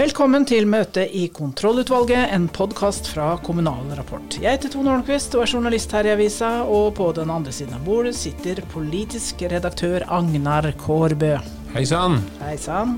Velkommen til møte i Kontrollutvalget, en podkast fra Kommunal Rapport. Jeg heter Tone Holmquist og er journalist her i avisa, og på den andre siden av bordet sitter politisk redaktør Agnar Kårbø. Hei sann. Hei sann.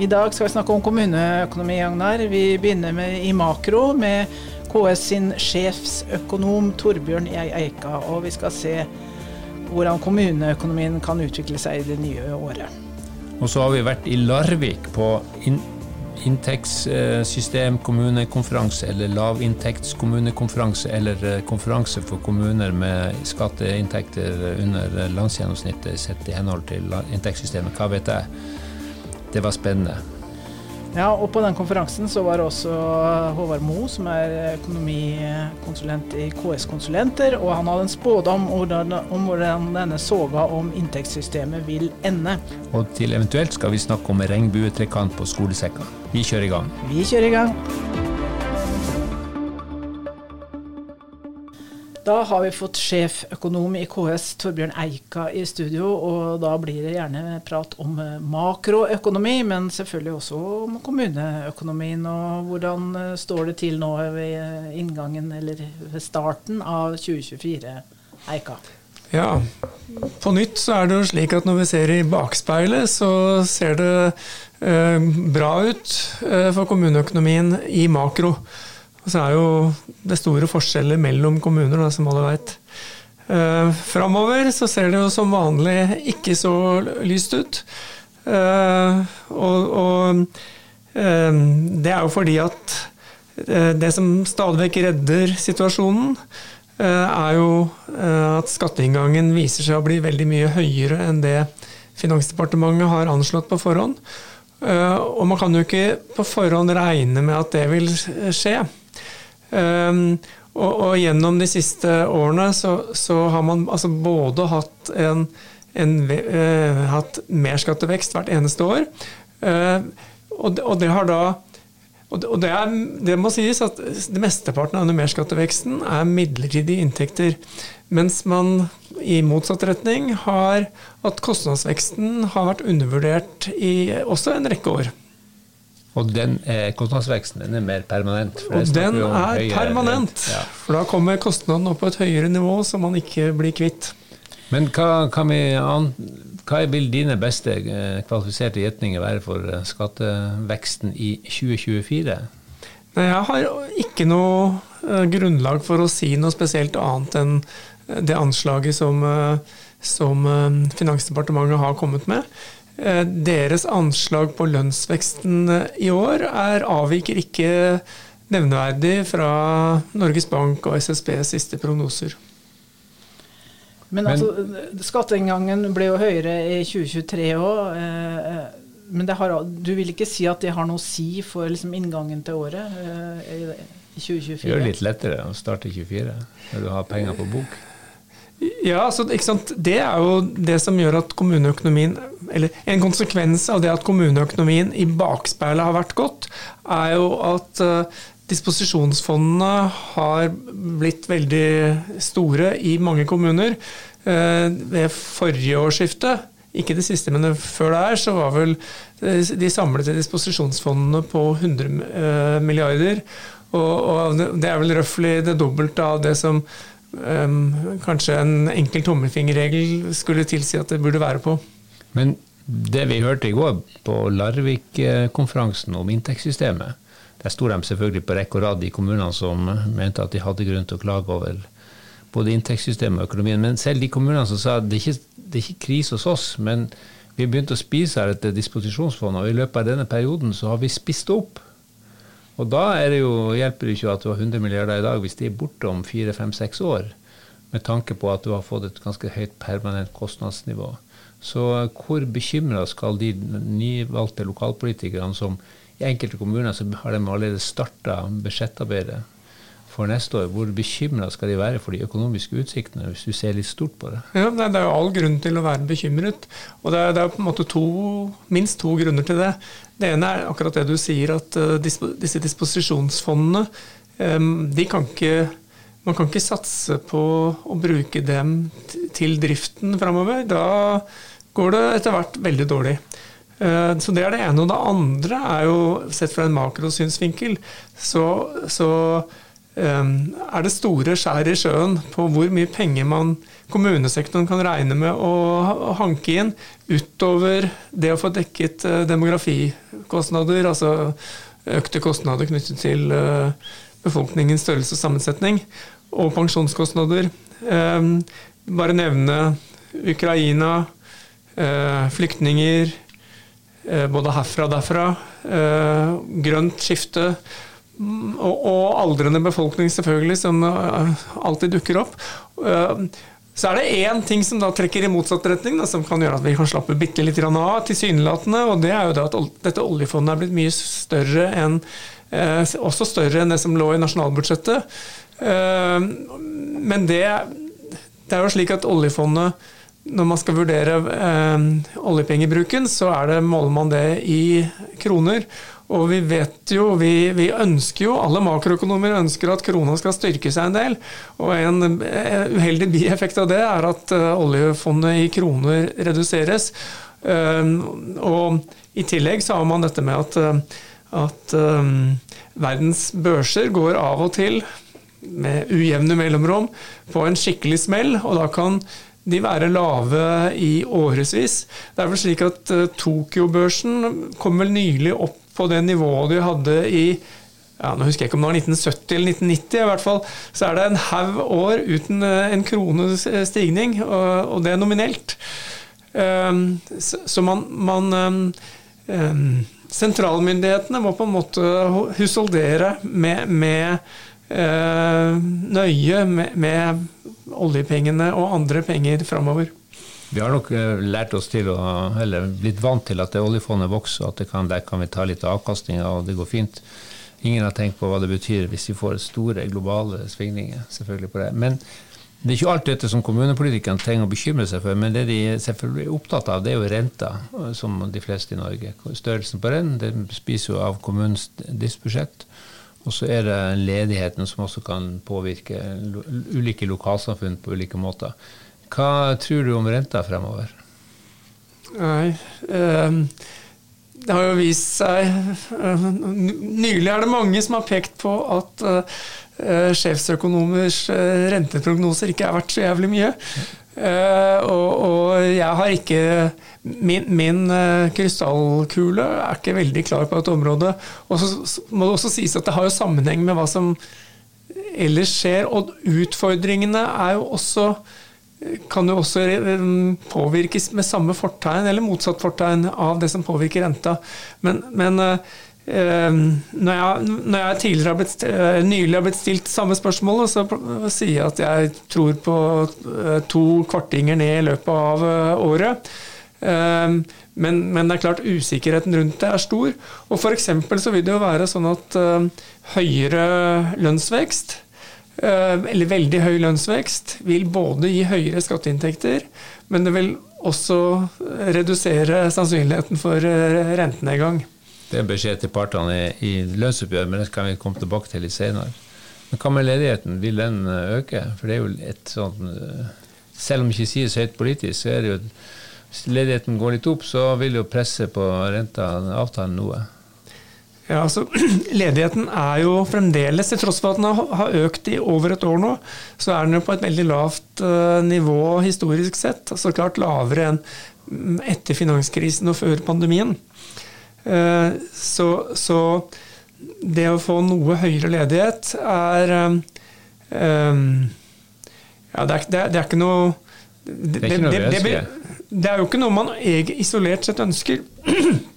I dag skal vi snakke om kommuneøkonomi, Agnar. Vi begynner med, i makro med KS sin sjefsøkonom Torbjørn Eika, og vi skal se hvordan kommuneøkonomien kan utvikle seg i det nye året. Og så har vi vært i Larvik på in inntektssystem kommunekonferanse eller lavinntektskommunekonferanse eller eh, konferanse for kommuner med skatteinntekter under landsgjennomsnittet sett i henhold til inntektssystemet. Hva vet jeg? Det var spennende. Ja, og på den konferansen så var også Håvard Moe, som er økonomikonsulent i KS Konsulenter, og han hadde en spådom om hvordan denne soga om inntektssystemet vil ende. Og til eventuelt skal vi snakke om regnbuetrekant på skolesekka. Vi kjører i gang. Vi kjører i gang. Da har vi fått sjeføkonom i KS, Torbjørn Eika, i studio. Og da blir det gjerne prat om eh, makroøkonomi, men selvfølgelig også om kommuneøkonomien. Og hvordan eh, står det til nå ved eh, inngangen, eller ved starten av 2024, Eika? Ja, på nytt så er det jo slik at når vi ser i bakspeilet, så ser det eh, bra ut eh, for kommuneøkonomien i makro. Og så er jo det store forskjeller mellom kommuner, da, som alle veit. Uh, Framover så ser det jo som vanlig ikke så lyst ut. Uh, og, og uh, det er jo fordi at det som stadig vekk redder situasjonen, er jo at skatteinngangen viser seg å bli veldig mye høyere enn det Finansdepartementet har anslått på forhånd. Og man kan jo ikke på forhånd regne med at det vil skje. Um, og, og, gjennom de siste årene så, så har man altså både hatt en, en uh, hatt merskattevekst hvert eneste år. Uh, og, det, og, det, har da og det, er, det, må sies at det mesteparten av denne merskatteveksten er midlertidige inntekter. Mens man i motsatt retning har at kostnadsveksten har vært undervurdert i også en rekke år. Og den eh, kostnadsveksten den er mer permanent? og den er permanent, ja. for da kommer kostnaden opp på et høyere nivå som man ikke blir kvitt. Men hva, vi, hva vil dine beste eh, kvalifiserte gjetninger være for eh, skatteveksten i 2024? Nei, jeg har ikke noe uh, grunnlag for å si noe spesielt annet enn det anslaget som, som Finansdepartementet har kommet med. Eh, deres anslag på lønnsveksten eh, i år er, avviker ikke nevneverdig fra Norges Bank og SSBs siste prognoser. Men, altså, skatteinngangen ble jo høyere i 2023 òg. Eh, men har, du vil ikke si at det har noe å si for liksom, inngangen til året i 2024? Det gjør det litt lettere å starte i 2024 når du har penger på bok. Ja, altså, Det er jo det som gjør at kommuneøkonomien Eller en konsekvens av det at kommuneøkonomien i bakspeilet har vært godt, er jo at uh, disposisjonsfondene har blitt veldig store i mange kommuner. Uh, ved forrige årsskifte, ikke det siste, men før det her, så var vel eh, de samlede disposisjonsfondene på 100 uh, milliarder. Og, og det er vel røftlig det dobbelte av det som kanskje en enkel tommelfingerregel skulle tilsi at det burde være på. Men det vi hørte i går på Larvik-konferansen om inntektssystemet, der sto de selvfølgelig på rekke og rad, de kommunene som mente at de hadde grunn til å klage over både inntektssystemet og økonomien. Men selv de kommunene som sa at det ikke det er ikke krise hos oss, men vi har begynt å spise her etter disposisjonsfondet, og i løpet av denne perioden så har vi spist opp og da det jo, hjelper det ikke at du har 100 milliarder i dag hvis de er borte om fire, fem, seks år, med tanke på at du har fått et ganske høyt permanent kostnadsnivå. Så hvor bekymra skal de nyvalgte lokalpolitikerne som i enkelte kommuner så har de allerede starta budsjettarbeidet for neste år. Hvor bekymra skal de være for de økonomiske utsiktene, hvis du ser litt stort på det? Ja, Det er jo all grunn til å være bekymret. Og det er, det er på en måte to, minst to grunner til det. Det ene er akkurat det du sier, at uh, disse disposisjonsfondene um, de kan ikke man kan ikke satse på å bruke dem til driften framover. Da går det etter hvert veldig dårlig. Så det er det ene. Og det andre er jo, sett fra en makrosynsvinkel, så, så er det store skjær i sjøen på hvor mye penger man, kommunesektoren kan regne med å hanke inn utover det å få dekket demografikostnader, altså økte kostnader knyttet til befolkningens størrelse og sammensetning, og pensjonskostnader. Bare nevne Ukraina, eh, flyktninger, eh, både herfra og derfra. Eh, grønt skifte. Og, aldrende befolkning, selvfølgelig, som alltid dukker opp. Så er det én ting som da trekker i motsatt retning, da, som kan gjøre at vi kan slappe bitte litt av, tilsynelatende. Og det er jo det at dette oljefondet er blitt mye større enn også større enn det som lå i nasjonalbudsjettet. Men det, det er jo slik at oljefondet når man skal vurdere eh, oljepengebruken, så er det, måler man det i kroner. Og vi vet jo, vi, vi, ønsker jo, alle makroøkonomer ønsker at krona skal styrke seg en del. Og en eh, uheldig bieffekt av det er at uh, oljefondet i kroner reduseres. Uh, og i tillegg så har man dette med at, uh, at verdens børser går av og til med ujevne mellomrom på en skikkelig smell, og da kan de være lave i årevis. Det er vel slik at uh, Tokyo-børsen kom vel nylig opp på det nivået de hadde i ja, nå husker jeg ikke om det var 1970 eller 1990, i hvert fall, så er det en haug år uten uh, en krones stigning, og, det er nominelt. Um, så, man, man um, um, Sentralmyndighetene må på en måte husholdere med, med uh, nøye med, med oljepengene og andre penger framover. Vi har nok eh, lært oss til å, eller blitt vant til at det oljefondet vokser, at kan, der kan vi ta litt avkastning og det går fint. Ingen har tenkt på hva det betyr hvis vi får store globale svingninger. selvfølgelig på det. Men det er ikke alt dette som kommunepolitikerne trenger å bekymre seg for, men det de selvfølgelig er opptatt av, det er jo renta, som de fleste i Norge. Størrelsen på den det spiser jo av kommunens driftsbudsjett. Og så er det ledigheten som også kan påvirke ulike lokalsamfunn på ulike måter. Hva tror du om renta fremover? Nei, eh, det har jo vist seg eh, Nylig er det mange som har pekt på at eh, sjefsøkonomers eh, renteprognoser ikke er verdt så jævlig mye. Og, og, jeg har ikke Min, min krystallkule er ikke veldig klar på dette området. Og så må det også sies at det har jo sammenheng med hva som ellers skjer. Og utfordringene er jo også kan jo også eh, påvirkes med samme fortegn, eller motsatt fortegn, av det som påvirker renta. Men, men når jeg, når jeg, tidligere har blitt, nylig har blitt stilt samme spørsmål, så sier jeg at jeg tror på to kvartinger ned i løpet av året. Men, men, det er klart usikkerheten rundt det er stor. Og F.eks. så vil det jo være sånn at høyere lønnsvekst, eller veldig høy lønnsvekst, vil både gi høyere skatteinntekter, men det vil også redusere sannsynligheten for eh, rentenedgang. Det er beskjed til partene i lønnsoppgjør, men det kan vi komme tilbake til litt senere. Men hva med ledigheten, vil den eh, øke? For det er jo et sånt eh, Selv om det ikke sies høyt politisk, så er det jo hvis ledigheten går litt opp, så vil jo presset på renta avtale noe. Ja, altså Ledigheten er jo fremdeles, til tross for at den har økt i over et år nå, så er den jo på et veldig lavt uh, nivå historisk sett. altså Klart lavere enn mm, etter finanskrisen og før pandemien. Uh, så, så, det å få noe høyere ledighet er um, Ja, det er, det, er, det er, ikke noe det, er vi ønsker. Det er jo ikke noe man isolert sett ønsker.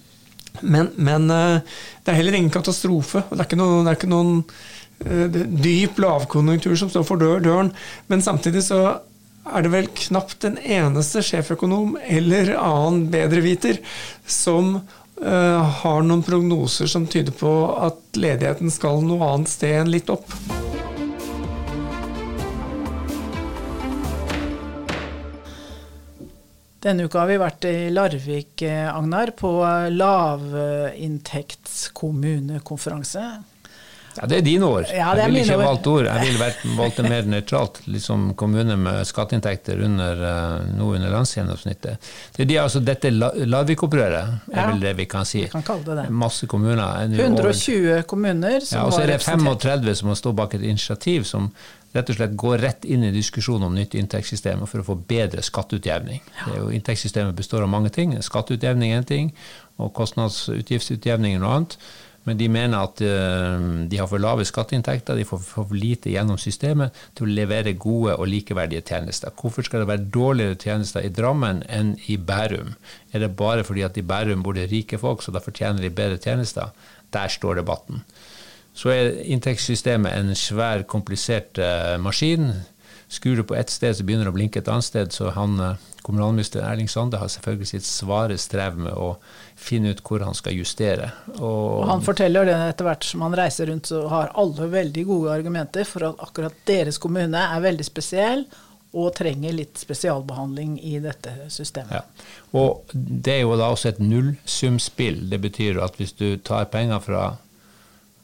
Men, men, eh, det er heller ingen katastrofe. Det er ikke, noen, det er ikke noen dyp lavkonjunktur som står for døren. Men samtidig så er det vel knapt en eneste sjeføkonom eller annen bedreviter som uh, har noen prognoser som tyder på at ledigheten skal noe annet sted enn litt opp. Denne uka har vi vært i Larvik, eh, Agnar, på lavinntektskommunekonferanse. Ja, Det er dine ord. Ja, jeg ville ikke ord. valgt ord. Jeg ville vært- valgt det mer nøytralt. Liksom kommune med skatteinntekter under, eh, nå under landsgjennomsnittet. Det er de, altså, dette La- Larvik-opprøret er Ja. vel det vi kan si. Vi kan kalle det det. Masse kommuner. er nå over- 120 kommuner som Ja, og så er det 35 som har stått bak et initiativ som rett og slett går rett inn i diskusjonen om nytt inntektssystem for å få bedre skatteutjevning. Det jo, inntektssystemet består av mange ting. Skatteutjevning er en ting, og kostnadsutgiftsutjevning er noe annet. Men de mener at eh, de har for lave skatteinntekter, de får for lite gjennom systemet til å levere gode og likeverdige tjenester. Hvorfor skal det være dårligere tjenester i Drammen enn i Bærum? Er det bare fordi at i Bærum bor det rike folk, så da fortjener de bedre tjenester? Der står debatten. Så er inntektssystemet en svær, komplisert eh, maskin. Skrur du på ett sted, så begynner det å blinke et annet sted. Så han, eh, kommunalminister Erling Sande har selvfølgelig sitt svare strev med å finne ut hvor han skal justere. Og han forteller det etter hvert som han reiser rundt, så har alle veldig gode argumenter for at akkurat deres kommune er veldig spesiell og trenger litt spesialbehandling i dette systemet. Ja. Og det er jo da også et nullsumspill. Det betyr at hvis du tar penger fra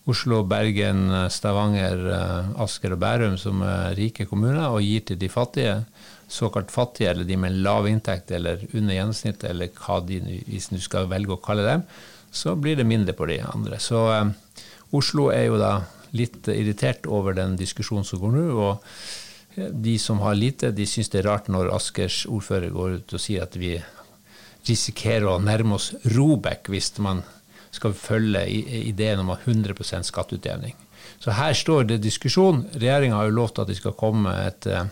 Oslo, Bergen, Stavanger, eh, Asker og Bærum, som er rike kommuner, og gir til de fattige, såkalt fattige, eller de med lav inntekt eller under gjennomsnittet, eller hva de, hvis du skal velge å kalle dem, så blir det mindre på de andre. Så eh, Oslo er jo da litt irritert over den diskusjonen som går nå. og de som har lite, de syns det er rart når Askers ordfører går ut og sier at vi risikerer å nærme oss Robek hvis man skal følge ideen om 100% skatteutjevning. Så her står det diskusjon. Regjeringa har jo lovt at de skal komme et eh,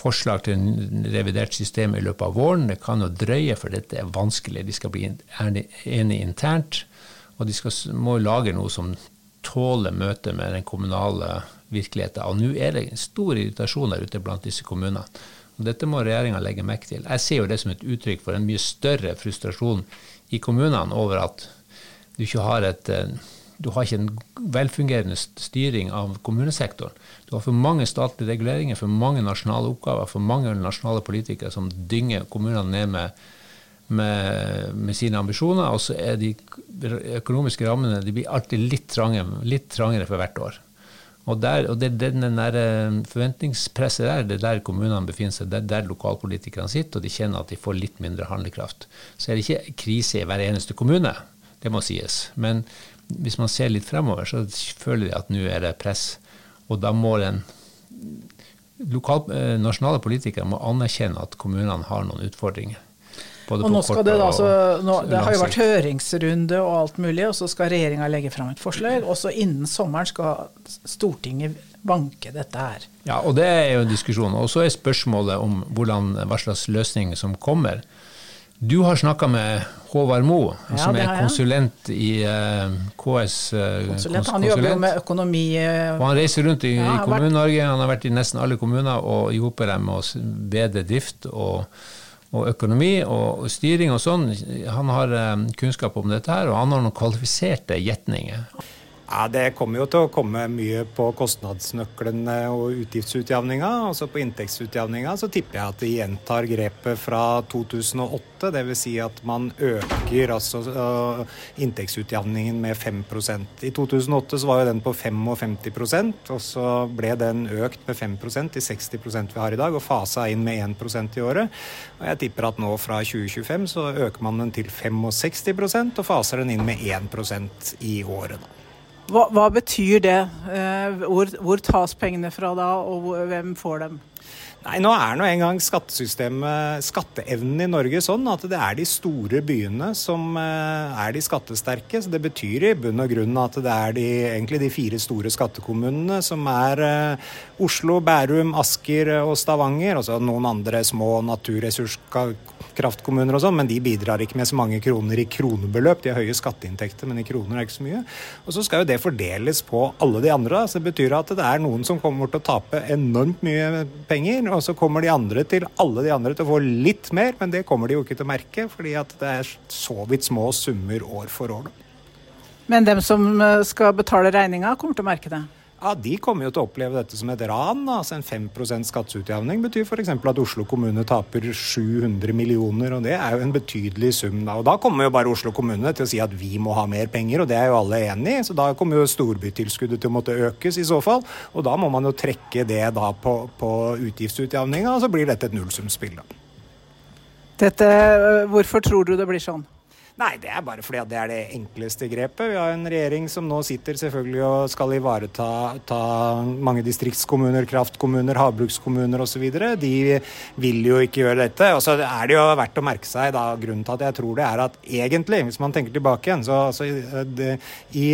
forslag til en revidert system i løpet av våren. Det kan jo drøye, for dette er vanskelig. De skal bli enige internt, og de skal, må lage noe som tåler møtet med den kommunale virkeligheten. Og nå er det stor irritasjon der ute blant disse kommunene. Og dette må regjeringa legge merke til. Jeg ser jo det som et uttrykk for en mye større frustrasjon i kommunene over at du ikke har et eh, du har ikke en velfungerende styring av kommunesektoren. Du har for mange statlige reguleringer, for mange nasjonale oppgaver, for mange nasjonale politikere som dynger kommunene ned med, med, med sine ambisjoner, og så er de økonomiske rammene de blir alltid litt, trange, litt trangere for hvert år. Og, der, og det, det, den der eh, forventningspresset der, det er der kommunene befinner seg, det er der lokalpolitikerne sitter, og de kjenner at de får litt mindre handlekraft. Så er det ikke krise i hver eneste kommune, det må sies. Men hvis man ser litt fremover, så føler de at nå er det press. Og da må den lokal, eh, nasjonale politikere må anerkjenne at kommunene har noen utfordringer. Både Og nå skal det, da, altså, nå, det har jo vært høringsrunde og alt mulig, og så skal regjeringa legge fram et forslag. Og så innen sommeren skal Stortinget banke dette her. Ja, og det er jo en diskusjon. Og så er spørsmålet om hvordan, hva slags løsning som kommer. Du har snakka med Håvard Moe, Ja, som er konsulent i uh, KS. eh, Konsulent. kons- Han jobber jo med økonomi eh, Og han reiser rundt i, Ja, i Kommune-Norge. Han har vært i nesten alle kommuner og hjulpet dem med å bedre drift og, og økonomi og, og styring og sånn. Han har eh, kunnskap om dette her, og han har noen kvalifiserte gjetninger. Ja, Det kommer jo til å komme mye på kostnadsnøklene og utgiftsutjevninga. Altså på inntektsutjevninga så tipper jeg at de gjentar grepet fra 2008. Dvs. Si at man øker altså øh, inntektsutjevningen med 5% I 2008 så var jo den på 55% og så ble den økt med 5% til 60% vi har i dag, og fasa inn med 1% i året. Og jeg tipper at nå fra 2025 så øker man den til 65% og faser den inn med 1% i året. da. Hva, hva betyr det? Eh, hvor, hvor tas pengene fra da, og hvem får dem? Nei, nå er nå en gang skattesystemet, skatteevnen i Norge sånn at det er de store byene som eh, er de skattesterke. Så det betyr i bunn og grunn at det er de, egentlig de fire store skattekommunene som er eh, Oslo, Bærum, Asker og Stavanger. Og så noen andre små naturressurskraftkommuner og sånn, men de bidrar ikke med så mange kroner i kronebeløp. De har høye skatteinntekter, men i kroner er ikke så mye. Og så skal jo det fordeles på alle de andre. da. Så det betyr at det er noen som kommer til å tape enormt mye penger, og så kommer de andre til alle de andre til å få litt mer, men det kommer de jo ikke til å merke, fordi at det er så vidt små summer år for år. Men dem som eh, skal betale regninga, kommer til å merke det. Ja, de kommer jo til å oppleve dette som et ran. altså En 5% skatteutjevning betyr f.eks. at Oslo kommune taper 700 millioner, og det er jo en betydelig sum. da. Og Da kommer jo bare Oslo kommune til å si at vi må ha mer penger, og det er jo alle enig i. Så da kommer jo storbytilskuddet til å måtte økes i så fall. Og da må man jo trekke det da på, på utgiftsutjevninga, og så blir dette et nullsumspill. da. Dette, hvorfor tror du det blir sånn? Nei, det er bare fordi det er det enkleste grepet. Vi har en regjering som nå sitter selvfølgelig og skal ivareta mange distriktskommuner, kraftkommuner, havbrukskommuner osv. De vil jo ikke gjøre dette. Og så er det jo verdt å merke seg da, grunnen til at jeg tror det er at egentlig, hvis man tenker tilbake igjen, så altså, det, i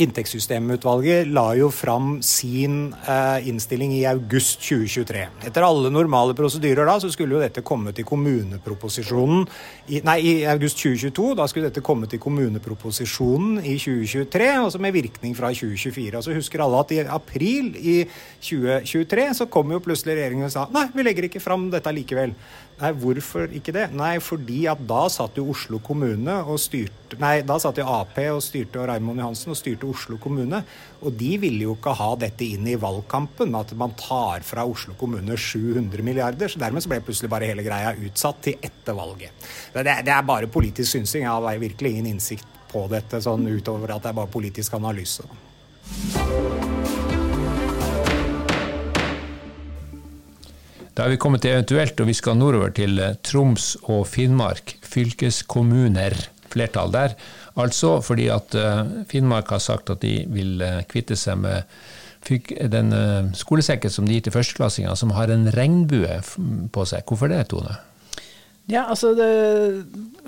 Inntektssystemutvalget la jo fram sin eh, innstilling i august 2023. Etter alle normale prosedyrer da, så skulle jo dette komme til kommuneproposisjonen i, Nei, i august 2022. Da skulle dette komme til kommuneproposisjonen i 2023, altså med virkning fra 2024. Og så husker alle at i april i 2023 så kom jo plutselig regjeringen og sa nei, vi legger ikke fram dette likevel. Nei, hvorfor ikke det? Nei, fordi at da satt jo Oslo kommune og styrte Nei, da satt jo Ap og styrte og Raymond Johansen og styrte Oslo kommune. Og de ville jo ikke ha dette inn i valgkampen, at man tar fra Oslo kommune 700 milliarder. Så dermed så ble plutselig bare hele greia utsatt til etter valget. Det, det er bare politisk synsing. Jeg har virkelig ingen innsikt på dette, sånn utover at det er bare politisk analyse. Da er vi kommet til eventuelt, og vi skal nordover til eh, Troms og Finnmark. Fylkeskommuner, flertall der. Altså fordi at eh, Finnmark har sagt at de vil eh, kvitte seg med den skolesekken som de gir til førsteklassinger, som har en regnbue på seg. Hvorfor det, Tone? Ja, altså det,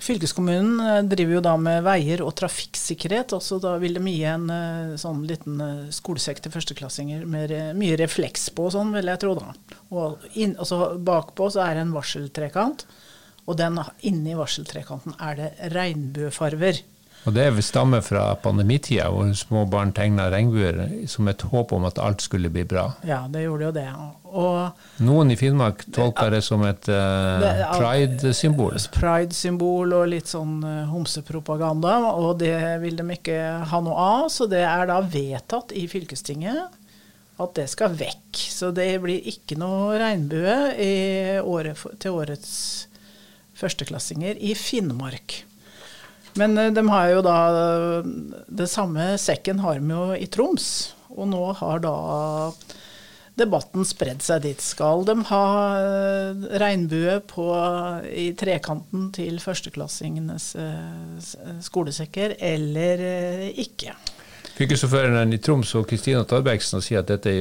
Fylkeskommunen eh, driver jo da med veier og trafikksikkerhet. Også da vil de gi en eh, sånn liten eh, skolesekk til førsteklassinger med mye refleks på og sånn, vil jeg tro. da. Og inn, altså Bakpå så er det en varseltrekant, og den inni varseltrekanten er det regnbuefarver. Og det stammer fra pandemitida, hvor små barn tegna regnbuer som et håp om at alt skulle bli bra. Ja, det gjorde jo det. Og Noen i Finnmark tolker det som et uh, pride-symbol. Pride-symbol og litt sånn uh, homsepropaganda, og det vil de ikke ha noe av. Så det er da vedtatt i fylkestinget at det skal vekk. Så det blir ikke noe regnbue året, til årets førsteklassinger i Finnmark. Men eh, de har jo da Det samme sekken har de jo i Troms. Og nå har da debatten spredd seg dit. Skal de ha eh, regnbue på, i trekanten til førsteklassingenes eh, skolesekker, eller ikke? Fylkesordføreren i Troms og Kristina Torbergsen sier at dette,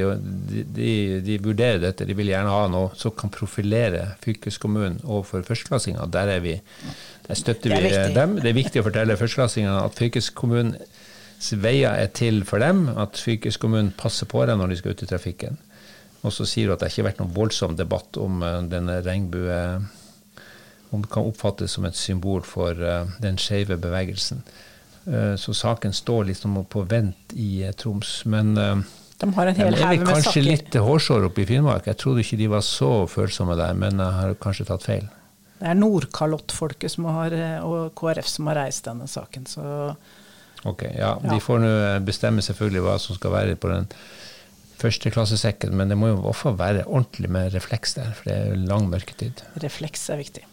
de, de, de, vurderer dette. De vil gjerne ha noe som kan profilere fylkeskommunen overfor førsteklassinger. Der, er vi, der støtter vi dem. Det er viktig å fortelle førsteklassingene at fylkeskommunens veier er til for dem. At fylkeskommunen passer på dem når de skal ut i trafikken. Og så sier du at det ikke har vært noen voldsom debatt om uh, denne regnbue Om det kan oppfattes som et symbol for uh, den skeive bevegelsen. Eh, så saken står liksom på vent i eh, Troms. Men eh, de har en hel haug med kanskje saker. litt hårsår oppe i Finnmark. Jeg trodde ikke de var så følsomme der, men jeg har kanskje tatt feil. Det er Nordkalottfolket og KrF som har reist denne saken, så Ok, ja. De får nå bestemme selvfølgelig hva som skal være på den førsteklassesekken, men det må jo også være ordentlig med refleks der, for det er lang mørketid. Refleks er viktig.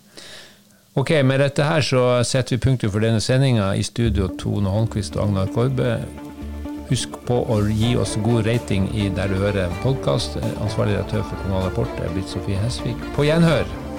Ok, Med dette her så setter vi punktum for denne sendinga. I studio Tone Holmquist og Agnar Korbe. Husk på å gi oss god rating i der du hører podkast. Ansvarlig redaktør for Kommunal Rapport er blitt Sofie Hesvik. På gjenhør!